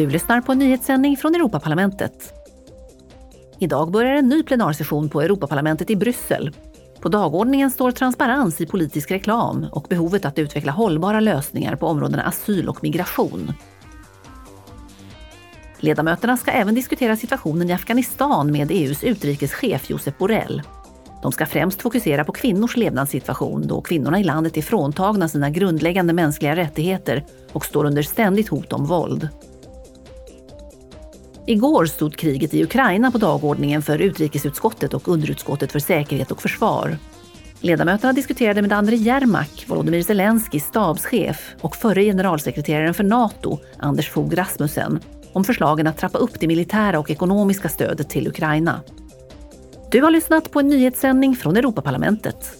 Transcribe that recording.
Du lyssnar på en nyhetssändning från Europaparlamentet. Idag börjar en ny plenarsession på Europaparlamentet i Bryssel. På dagordningen står transparens i politisk reklam och behovet att utveckla hållbara lösningar på områdena asyl och migration. Ledamöterna ska även diskutera situationen i Afghanistan med EUs utrikeschef Josep Borrell. De ska främst fokusera på kvinnors levnadssituation då kvinnorna i landet är fråntagna sina grundläggande mänskliga rättigheter och står under ständigt hot om våld. Igår stod kriget i Ukraina på dagordningen för utrikesutskottet och underutskottet för säkerhet och försvar. Ledamöterna diskuterade med Andrei Jermak, Volodymyr Zelenskyjs stabschef och förre generalsekreteraren för Nato, Anders Fogh Rasmussen, om förslagen att trappa upp det militära och ekonomiska stödet till Ukraina. Du har lyssnat på en nyhetssändning från Europaparlamentet.